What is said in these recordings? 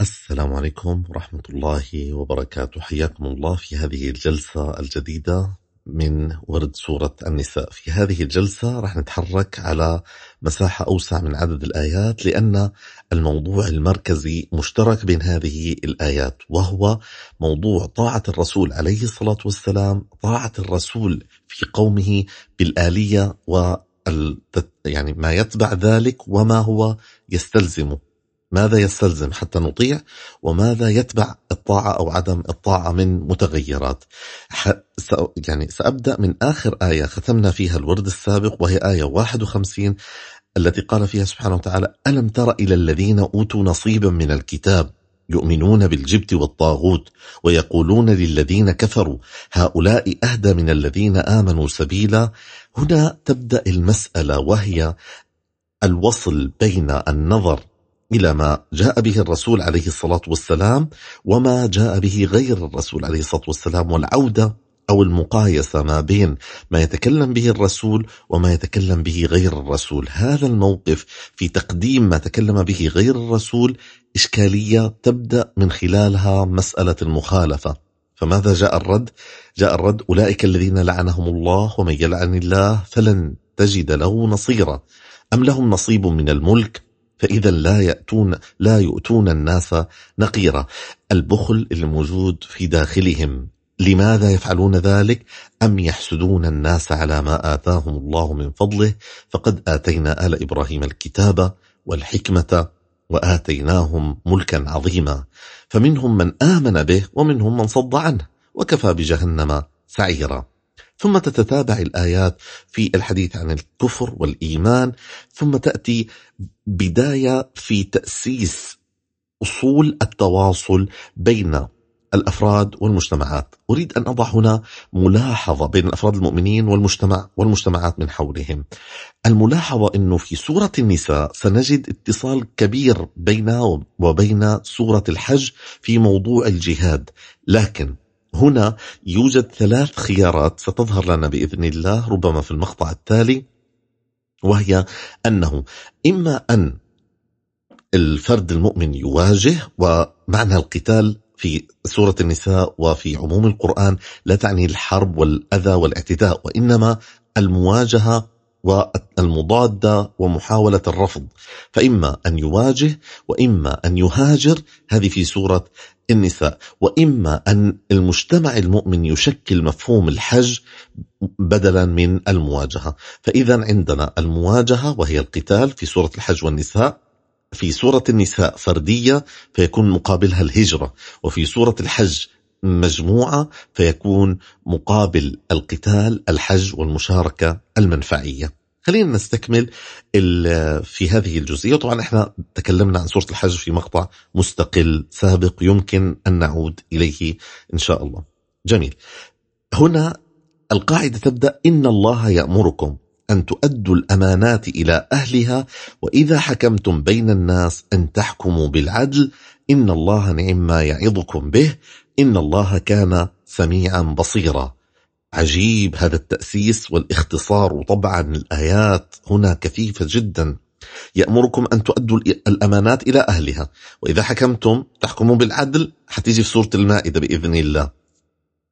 السلام عليكم ورحمة الله وبركاته. حياكم الله في هذه الجلسة الجديدة من ورد سورة النساء. في هذه الجلسة راح نتحرك على مساحة أوسع من عدد الآيات لأن الموضوع المركزي مشترك بين هذه الآيات وهو موضوع طاعة الرسول عليه الصلاة والسلام طاعة الرسول في قومه بالآلية و يعني ما يتبع ذلك وما هو يستلزمه. ماذا يستلزم حتى نطيع وماذا يتبع الطاعة أو عدم الطاعة من متغيرات؟ يعني سأبدأ من آخر آية ختمنا فيها الورد السابق وهي آية 51 التي قال فيها سبحانه وتعالى ألم تر إلى الذين أوتوا نصيبا من الكتاب يؤمنون بالجبت والطاغوت ويقولون للذين كفروا هؤلاء أهدى من الذين آمنوا سبيلا هنا تبدأ المسألة وهي الوصل بين النظر إلى ما جاء به الرسول عليه الصلاة والسلام وما جاء به غير الرسول عليه الصلاة والسلام والعودة أو المقايسة ما بين ما يتكلم به الرسول وما يتكلم به غير الرسول. هذا الموقف في تقديم ما تكلم به غير الرسول إشكالية تبدأ من خلالها مسألة المخالفة. فماذا جاء الرد؟ جاء الرد أولئك الذين لعنهم الله ومن يلعن الله فلن تجد له نصيرا. أم لهم نصيب من الملك؟ فإذا لا يأتون لا يؤتون الناس نقيرا البخل الموجود في داخلهم. لماذا يفعلون ذلك؟ أم يحسدون الناس على ما آتاهم الله من فضله؟ فقد آتينا آل إبراهيم الكتاب والحكمة وآتيناهم ملكا عظيما. فمنهم من آمن به ومنهم من صد عنه وكفى بجهنم سعيرا. ثم تتتابع الآيات في الحديث عن الكفر والإيمان ثم تأتي بداية في تأسيس أصول التواصل بين الأفراد والمجتمعات. أريد أن أضع هنا ملاحظة بين الأفراد المؤمنين والمجتمع والمجتمعات من حولهم. الملاحظة أنه في سورة النساء سنجد اتصال كبير بينها وبين سورة الحج في موضوع الجهاد. لكن هنا يوجد ثلاث خيارات ستظهر لنا بإذن الله ربما في المقطع التالي وهي أنه إما أن الفرد المؤمن يواجه ومعنى القتال في سورة النساء وفي عموم القرآن لا تعني الحرب والأذى والاعتداء وإنما المواجهة والمضادة ومحاولة الرفض. فإما أن يواجه وإما أن يهاجر هذه في سورة النساء. وإما أن المجتمع المؤمن يشكل مفهوم الحج بدلا من المواجهة. فإذا عندنا المواجهة وهي القتال في سورة الحج والنساء. في سورة النساء فردية فيكون مقابلها الهجرة. وفي سورة الحج مجموعة فيكون مقابل القتال الحج والمشاركة المنفعية. خلينا نستكمل في هذه الجزئية. طبعا إحنا تكلمنا عن سورة الحج في مقطع مستقل سابق يمكن أن نعود إليه إن شاء الله. جميل. هنا القاعدة تبدأ إن الله يأمركم أن تؤدوا الأمانات إلى أهلها وإذا حكمتم بين الناس أن تحكموا بالعدل إن الله نعم ما يعظكم به إن الله كان سميعا بصيرا. عجيب هذا التأسيس والاختصار وطبعا الآيات هنا كثيفة جدا. يأمركم أن تؤدوا الأمانات إلى أهلها. وإذا حكمتم تحكموا بالعدل. حتيجي في سورة المائدة بإذن الله.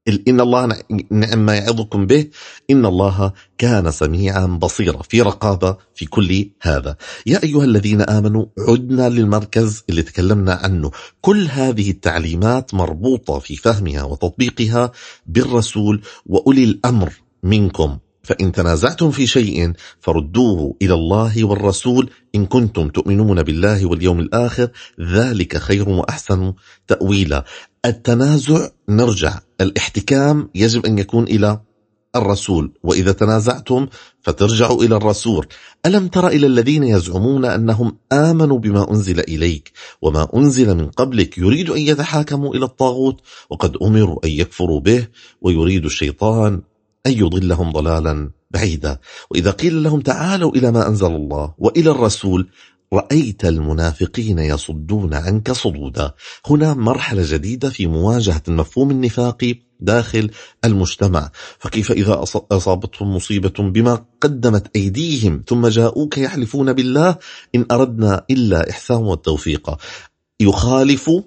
إن الله نعم ما يعظكم به إن الله كان سميعا بصيرا. في رقابة في كل هذا. يا أيها الذين آمنوا عدنا للمركز اللي تكلمنا عنه. كل هذه التعليمات مربوطة في فهمها وتطبيقها بالرسول وأولي الأمر منكم. فإن تنازعتم في شيء فردوه إلى الله والرسول إن كنتم تؤمنون بالله واليوم الآخر ذلك خير وأحسن تأويلا. التنازع نرجع الاحتكام يجب أن يكون إلى الرسول وإذا تنازعتم فترجعوا إلى الرسول. ألم تر إلى الذين يزعمون أنهم آمنوا بما أنزل إليك وما أنزل من قبلك يريد أن يتحاكموا إلى الطاغوت وقد أمروا أن يكفروا به ويريد الشيطان أن يضلهم ضلالا بعيدا. وإذا قيل لهم تعالوا إلى ما أنزل الله وإلى الرسول رأيت المنافقين يصدون عنك صدودا. هنا مرحلة جديدة في مواجهة المفهوم النفاقي داخل المجتمع. فكيف إذا أصابتهم مصيبة بما قدمت أيديهم ثم جاءوك يحلفون بالله إن أردنا إلا إحسان والتوفيق. يخالفوا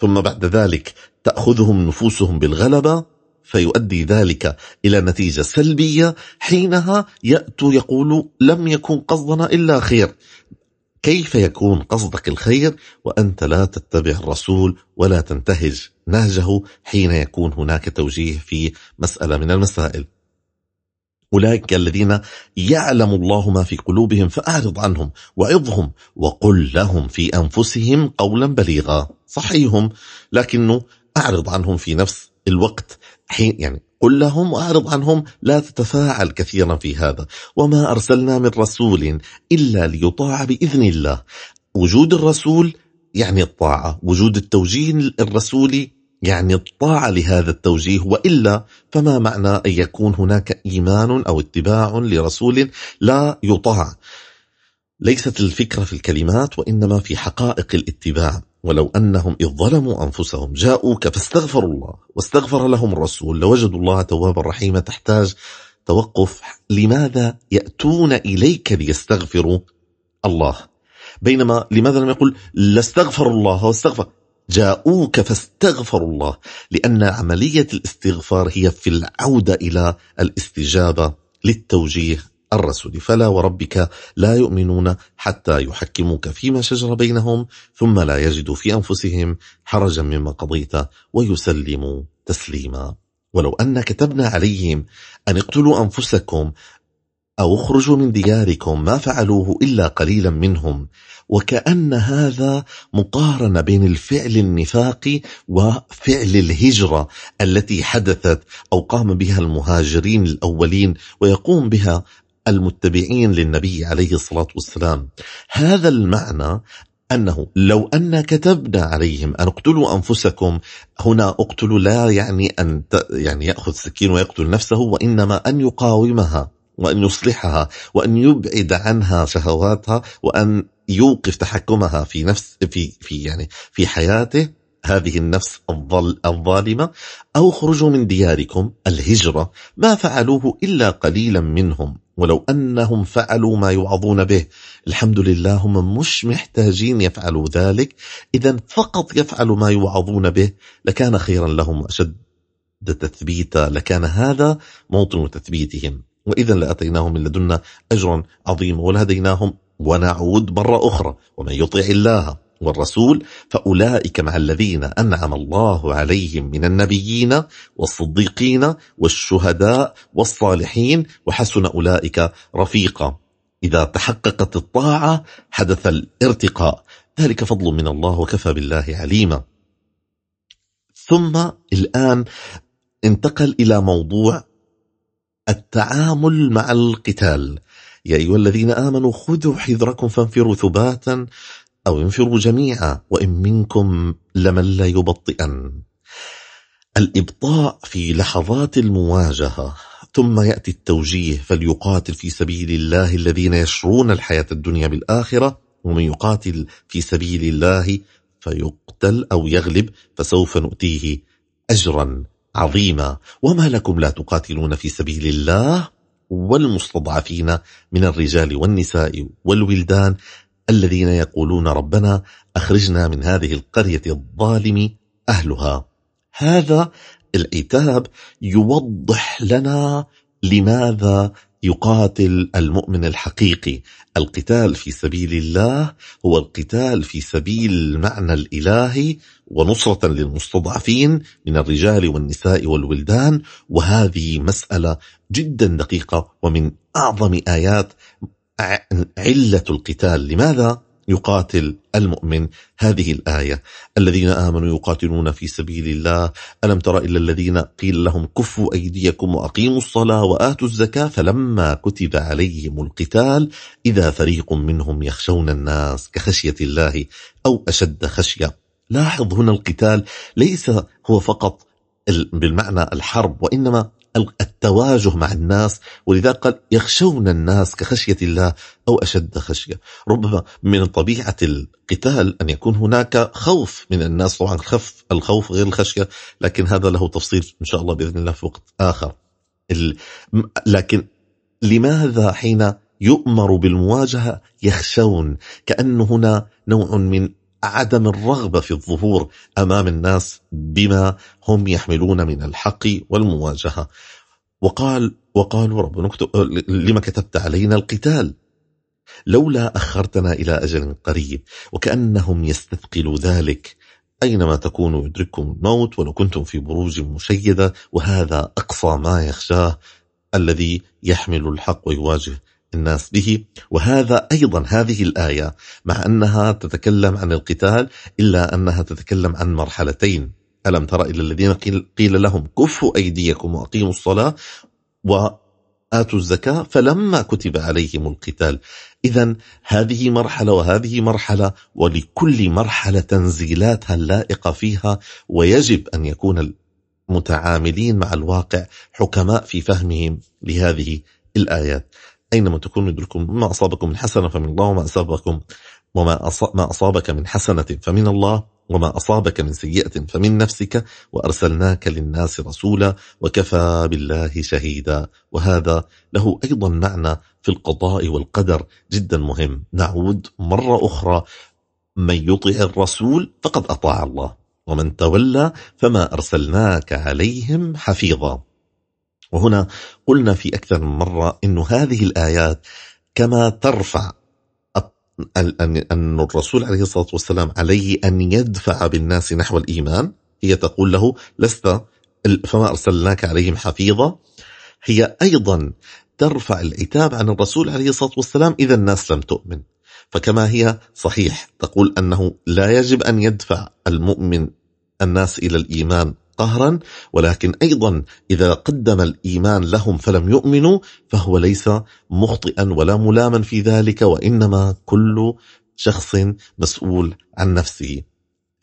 ثم بعد ذلك تأخذهم نفوسهم بالغلبة فيؤدي ذلك إلى نتيجة سلبية حينها يأتوا يقولوا لم يكن قصدنا إلا خير. كيف يكون قصدك الخير وأنت لا تتبع الرسول ولا تنتهج نهجه حين يكون هناك توجيه في مسألة من المسائل؟ أولئك الذين يعلم الله ما في قلوبهم فأعرض عنهم وعظهم وقل لهم في أنفسهم قولا بليغا. صحيهم لكنه أعرض عنهم في نفس الوقت حين يعني قل لهم وأعرض عنهم لا تتفاعل كثيرا في هذا. وما أرسلنا من رسول إلا ليطاع بإذن الله. وجود الرسول يعني الطاعة. وجود التوجيه الرسولي يعني الطاعة لهذا التوجيه. وإلا فما معنى أن يكون هناك إيمان أو اتباع لرسول لا يطاع؟ ليست الفكرة في الكلمات وإنما في حقائق الاتباع. ولو أنهم إذ ظلموا أنفسهم جاءوك فاستغفروا الله واستغفر لهم الرسول لوجدوا الله توابا رحيما تحتاج توقف. لماذا يأتون إليك ليستغفروا الله؟ بينما لماذا لم يقل لاستغفر الله واستغفر؟ جاءوك فاستغفروا الله لأن عملية الاستغفار هي في العودة إلى الاستجابة للتوجيه الرسول. فلا وربك لا يؤمنون حتى يحكموك فيما شجر بينهم ثم لا يجدوا في أنفسهم حرجا مما قضيت ويسلموا تسليما. ولو أن كتبنا عليهم أن اقتلوا أنفسكم أو اخرجوا من دياركم ما فعلوه إلا قليلا منهم وكأن هذا مقارنة بين الفعل النفاقي وفعل الهجرة التي حدثت أو قام بها المهاجرين الأولين ويقوم بها المتبعين للنبي عليه الصلاة والسلام. هذا المعنى أنه لو أن كتبنا عليهم أن اقتلوا أنفسكم هنا اقتلوا لا يعني أن يعني يأخذ سكين ويقتل نفسه وإنما أن يقاومها وأن يصلحها وأن يبعد عنها شهواتها وأن يوقف تحكمها في نفس في في يعني في حياته. هذه النفس الظالمة. أو خرجوا من دياركم الهجرة. ما فعلوه إلا قليلا منهم. ولو أنهم فعلوا ما يوعظون به. الحمد لله هم مش محتاجين يفعلوا ذلك. إذا فقط يفعلوا ما يوعظون به لكان خيرا لهم أشد تثبيتا. لكان هذا موطن تثبيتهم. وإذا لأتيناهم من لدنا أجرا عظيما ولهديناهم ونعود مرة أخرى. ومن يطع الله والرسول فأولئك مع الذين أنعم الله عليهم من النبيين والصديقين والشهداء والصالحين وحسن أولئك رفيقا. إذا تحققت الطاعة حدث الارتقاء. ذلك فضل من الله وكفى بالله عليما. ثم الآن انتقل إلى موضوع التعامل مع القتال. يا أيها الذين آمنوا خذوا حذركم فانفروا ثباتا أو انفروا جميعا وإن منكم لمن لا يبطئن. الإبطاء في لحظات المواجهة. ثم يأتي التوجيه فليقاتل في سبيل الله الذين يشرون الحياة الدنيا بالآخرة ومن يقاتل في سبيل الله فيقتل أو يغلب فسوف نؤتيه أجرا عظيما. وما لكم لا تقاتلون في سبيل الله والمستضعفين من الرجال والنساء والولدان الذين يقولون ربنا أخرجنا من هذه القرية الظالم أهلها. هذا العتاب يوضح لنا لماذا يقاتل المؤمن الحقيقي. القتال في سبيل الله هو القتال في سبيل المعنى الإلهي ونصرة للمستضعفين من الرجال والنساء والولدان. وهذه مسألة جدا دقيقة ومن أعظم آيات علة القتال. لماذا يقاتل المؤمن هذه الآية؟ الذين آمنوا يقاتلون في سبيل الله. ألم تر إلا الذين قيل لهم كفوا أيديكم وأقيموا الصلاة وآتوا الزكاة فلما كتب عليهم القتال إذا فريق منهم يخشون الناس كخشية الله أو أشد خشية. لاحظ هنا القتال ليس هو فقط بالمعنى الحرب وإنما التواجه مع الناس ولذا قال يخشون الناس كخشية الله أو أشد خشية. ربما من طبيعة القتال أن يكون هناك خوف من الناس طبعا خف الخوف غير الخشية لكن هذا له تفصيل إن شاء الله بإذن الله في وقت آخر. لكن لماذا حين يؤمر بالمواجهة يخشون؟ كأن هنا نوع من عدم الرغبة في الظهور أمام الناس بما هم يحملون من الحق والمواجهة. وقال وقالوا ربنا لما كتبت علينا القتال. لولا أخرتنا إلى أجل قريب وكأنهم يستثقلوا ذلك أينما تكونوا يدرككم الموت ولو كنتم في بروج مشيدة وهذا أقصى ما يخشاه الذي يحمل الحق ويواجه الناس به. وهذا أيضا هذه الآية مع أنها تتكلم عن القتال إلا أنها تتكلم عن مرحلتين. ألم ترى إلى الذين قيل لهم كفوا أيديكم وأقيموا الصلاة وآتوا الزكاة فلما كتب عليهم القتال. إذا هذه مرحلة وهذه مرحلة ولكل مرحلة تنزيلاتها اللائقة فيها ويجب أن يكون المتعاملين مع الواقع حكماء في فهمهم لهذه الآيات. أينما تكونوا يدركم ما أصابكم من حسنة فمن الله وما أصابكم وما ما أصابك من حسنة فمن الله. وما أصابك من سيئة فمن نفسك وأرسلناك للناس رسولا وكفى بالله شهيدا. وهذا له أيضا معنى في القضاء والقدر جدا مهم. نعود مرة أخرى. من يطع الرسول فقد أطاع الله ومن تولى فما أرسلناك عليهم حفيظا. وهنا قلنا في أكثر من مرة أن هذه الآيات كما ترفع أن الرسول عليه الصلاة والسلام عليه أن يدفع بالناس نحو الإيمان. هي تقول له لست فما أرسلناك عليهم حفيظا. هي أيضا ترفع العتاب عن الرسول عليه الصلاة والسلام إذا الناس لم تؤمن. فكما هي صحيح تقول أنه لا يجب أن يدفع المؤمن الناس إلى الإيمان قهرا ولكن أيضا إذا قدم الإيمان لهم فلم يؤمنوا فهو ليس مخطئا ولا ملاما في ذلك وإنما كل شخص مسؤول عن نفسه.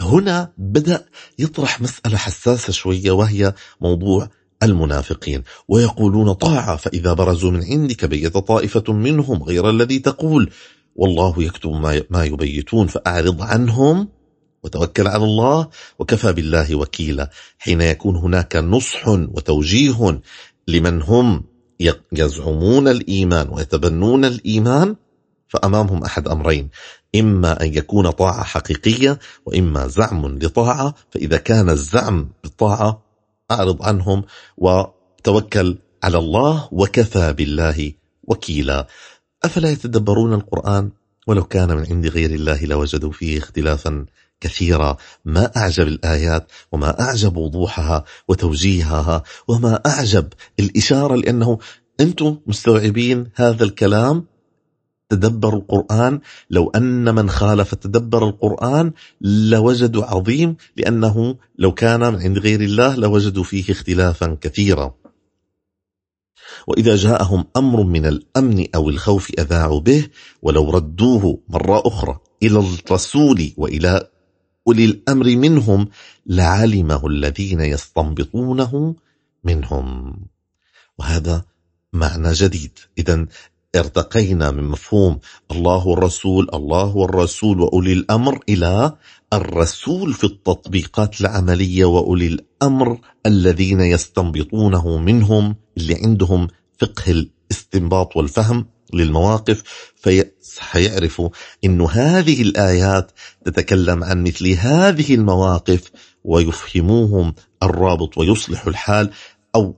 هنا بدأ يطرح مسألة حساسة شوية وهي موضوع المنافقين. ويقولون طاعة فإذا برزوا من عندك بيت طائفة منهم غير الذي تقول والله يكتب ما يبيتون فأعرض عنهم وتوكل على الله وكفى بالله وكيلا. حين يكون هناك نصح وتوجيه لمن هم يزعمون الإيمان ويتبنون الإيمان فأمامهم أحد أمرين. إما أن يكون طاعة حقيقية وإما زعم لطاعة. فإذا كان الزعم بالطاعة أعرض عنهم وتوكل على الله وكفى بالله وكيلا. أفلا يتدبرون القرآن؟ ولو كان من عند غير الله لوجدوا فيه اختلافا. كثيرة. ما أعجب الآيات وما أعجب وضوحها وتوجيهها وما أعجب الإشارة لأنه أنتم مستوعبين هذا الكلام؟ تدبروا القرآن؟ لو أن من خالف تدبر القرآن لوجدوا عظيم لأنه لو كان من عند غير الله لوجدوا فيه اختلافا كثيرا. وإذا جاءهم أمر من الأمن أو الخوف أذاعوا به ولو ردوه مرة أخرى إلى الرسول وإلى أولي الأمر منهم لعلمه الذين يستنبطونه منهم. وهذا معنى جديد. إذا ارتقينا من مفهوم الله والرسول الله والرسول وأولي الأمر إلى الرسول في التطبيقات العملية وأولي الأمر الذين يستنبطونه منهم اللي عندهم فقه الاستنباط والفهم. للمواقف فيعرفوا أن هذه الآيات تتكلم عن مثل هذه المواقف ويفهموهم الرابط ويصلح الحال أو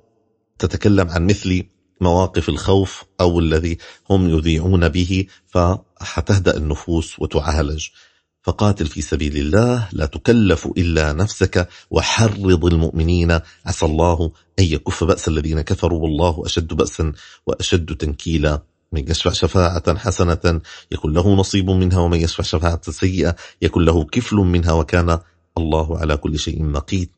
تتكلم عن مثل مواقف الخوف أو الذي هم يذيعون به فحتهدأ النفوس وتعالج. فقاتل في سبيل الله لا تكلف إلا نفسك وحرض المؤمنين. عسى الله أن يكف بأس الذين كفروا والله أشد بأسا وأشد تنكيلا. من يشفع شفاعة حسنة يكون له نصيب منها ومن يشفع شفاعة سيئة يكون له كفل منها وكان الله على كل شيء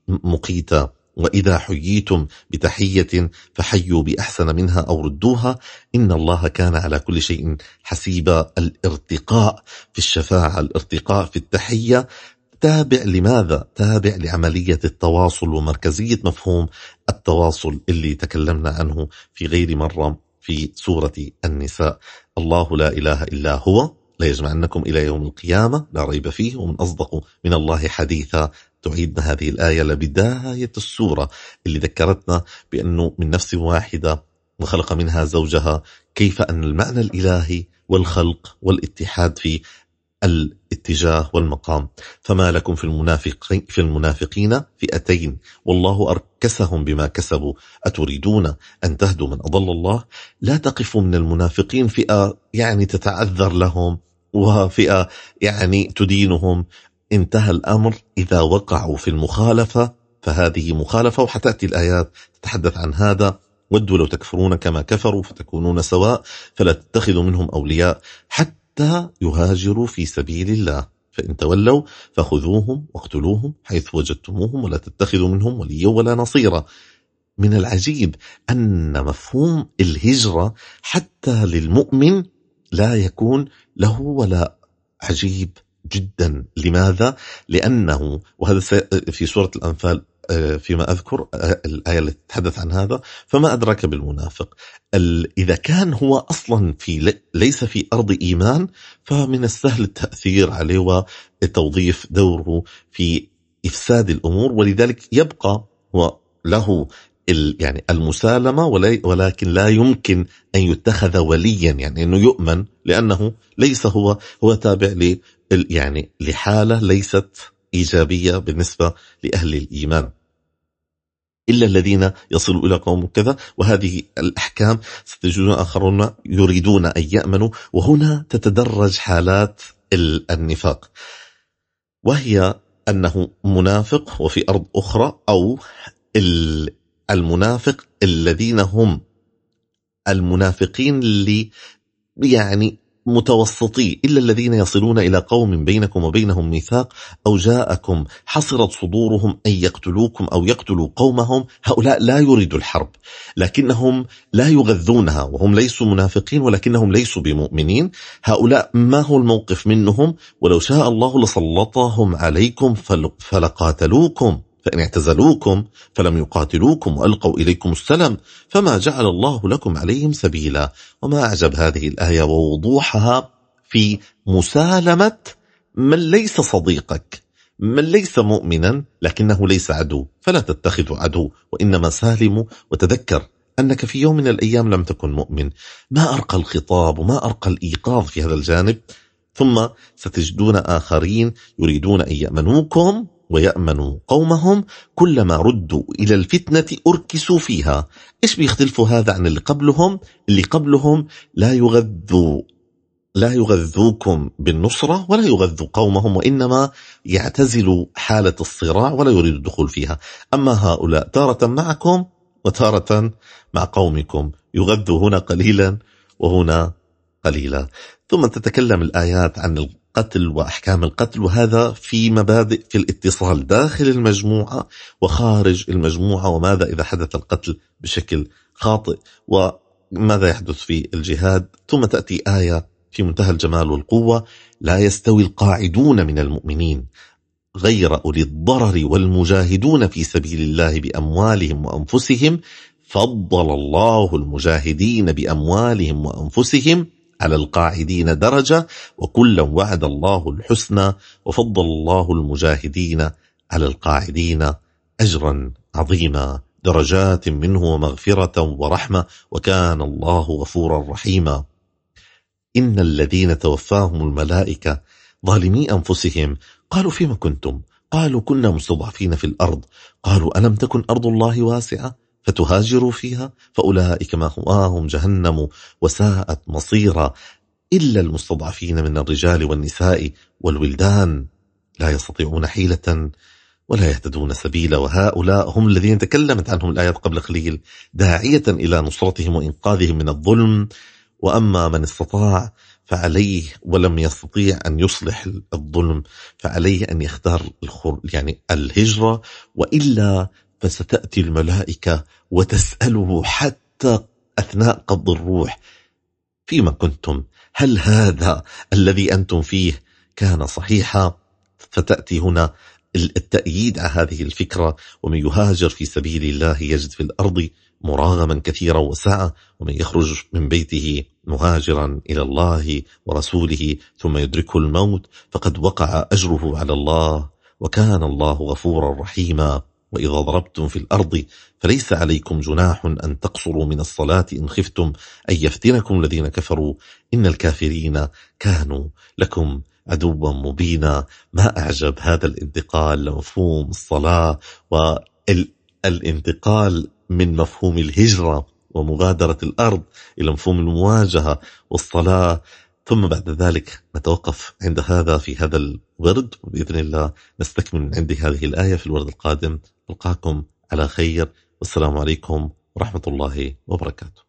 مقيتا. وإذا حييتم بتحية فحيوا بأحسن منها أو ردوها. إن الله كان على كل شيء حسيبا. الارتقاء في الشفاعة الارتقاء في التحية تابع لماذا؟ تابع لعملية التواصل ومركزية مفهوم التواصل اللي تكلمنا عنه في غير مرة في سورة النساء. الله لا إله إلا هو لا يجمعنكم إلى يوم القيامة لا ريب فيه ومن أصدق من الله حديثا. تعيدنا هذه الآية لبداية السورة. اللي ذكرتنا بأنه من نفس واحدة وخلق منها زوجها. كيف أن المعنى الإلهي والخلق والاتحاد في الاتجاه والمقام. فما لكم في المنافقين, في المنافقين فئتين. والله أركسهم بما كسبوا. أتريدون أن تهدوا من أضل الله؟ لا تقفوا من المنافقين. فئة يعني تتعذر لهم وفئة يعني تدينهم. انتهى الأمر. إذا وقعوا في المخالفة فهذه مخالفة وحتأتي الآيات تتحدث عن هذا. ودوا لو تكفرون كما كفروا فتكونون سواء. فلا تتخذوا منهم أولياء. حتى يهاجروا في سبيل الله. فإن تولوا فخذوهم واقتلوهم حيث وجدتموهم ولا تتخذوا منهم وليا ولا نصيرا. من العجيب أن مفهوم الهجرة حتى للمؤمن لا يكون له ولا عجيب جدا. لماذا؟ لأنه وهذا في سورة الأنفال فيما أذكر آه، الآية التي تتحدث عن هذا فما أدرك بالمنافق؟ إذا كان هو أصلا في ليس في أرض إيمان فمن السهل التأثير عليه وتوظيف دوره في إفساد الأمور ولذلك يبقى هو له يعني المسالمة ولكن لا يمكن أن يتخذ وليا يعني أنه يؤمن لأنه ليس هو هو تابع ل يعني لحالة ليست إيجابية بالنسبة لأهل الإيمان. إلا الذين يصلوا إلى قوم كذا وهذه الأحكام ستجدون آخرون يريدون أن يأمنوا وهنا تتدرج حالات النفاق. وهي أنه منافق وفي أرض أخرى أو المنافق الذين هم المنافقين اللي يعني متوسطي إلا الذين يصلون إلى قوم بينكم وبينهم ميثاق أو جاءكم حصرت صدورهم أن يقتلوكم أو يقتلوا قومهم هؤلاء لا يريدوا الحرب لكنهم لا يغذونها وهم ليسوا منافقين ولكنهم ليسوا بمؤمنين هؤلاء ما هو الموقف منهم؟ ولو شاء الله لسلطهم عليكم فلقاتلوكم. فإن اعتزلوكم فلم يقاتلوكم وألقوا إليكم السلام فما جعل الله لكم عليهم سبيلا. وما أعجب هذه الآية ووضوحها في مسالمة من ليس صديقك من ليس مؤمنا لكنه ليس عدو فلا تتخذ عدو وإنما سالموا وتذكر أنك في يوم من الأيام لم تكن مؤمن. ما أرقى الخطاب وما أرقى الإيقاظ في هذا الجانب؟ ثم ستجدون آخرين يريدون أن يأمنوكم. ويأمنوا قومهم كلما ردوا إلى الفتنة أركسوا فيها. إيش بيختلفوا هذا عن اللي قبلهم؟ اللي قبلهم لا يغذوا لا يغذوكم بالنصرة ولا يغذوا قومهم وإنما يعتزلوا حالة الصراع ولا يريد الدخول فيها. أما هؤلاء تارة معكم وتارة مع قومكم. يغذوا هنا قليلا وهنا قليلا. ثم تتكلم الآيات عن القتل وأحكام القتل وهذا في مبادئ في الاتصال داخل المجموعة وخارج المجموعة وماذا إذا حدث القتل بشكل خاطئ؟ وماذا يحدث في الجهاد؟ ثم تأتي آية في منتهى الجمال والقوة لا يستوي القاعدون من المؤمنين غير أولي الضرر والمجاهدون في سبيل الله بأموالهم وأنفسهم فضل الله المجاهدين بأموالهم وأنفسهم على القاعدين درجة وكلا وعد الله الحسنى وفضل الله المجاهدين على القاعدين أجرا عظيما. درجات منه ومغفرة ورحمة وكان الله غفورا رحيما. إن الذين توفاهم الملائكة ظالمي أنفسهم. قالوا فيما كنتم؟ قالوا كنا مستضعفين في الأرض. قالوا ألم تكن أرض الله واسعة؟ فتهاجروا فيها فأولئك ما هواهم جهنم وساءت مصيرا. إلا المستضعفين من الرجال والنساء والولدان لا يستطيعون حيلة ولا يهتدون سبيلا. وهؤلاء هم الذين تكلمت عنهم الآيات قبل قليل داعية إلى نصرتهم وإنقاذهم من الظلم. وأما من استطاع فعليه ولم يستطيع أن يصلح الظلم فعليه أن يختار يعني الهجرة. وإلا فستأتي الملائكة وتسأله حتى أثناء قبض الروح. فيما كنتم؟ هل هذا الذي أنتم فيه كان صحيحا؟ فتأتي هنا التأييد على هذه الفكرة. ومن يهاجر في سبيل الله يجد في الأرض مراغما كثيرا وسعة ومن يخرج من بيته مهاجرا إلى الله ورسوله ثم يدركه الموت فقد وقع أجره على الله. وكان الله غفورا رحيما. وإذا ضربتم في الأرض فليس عليكم جناح أن تقصروا من الصلاة إن خفتم أن يفتنكم الذين كفروا. إن الكافرين كانوا لكم عدوا مبينا. ما أعجب هذا الانتقال لمفهوم الصلاة والانتقال من مفهوم الهجرة ومغادرة الأرض إلى مفهوم المواجهة والصلاة. ثم بعد ذلك نتوقف عند هذا في هذا الورد وبإذن الله نستكمل من عندي هذه الآية في الورد القادم. ألقاكم على خير. والسلام عليكم ورحمة الله وبركاته.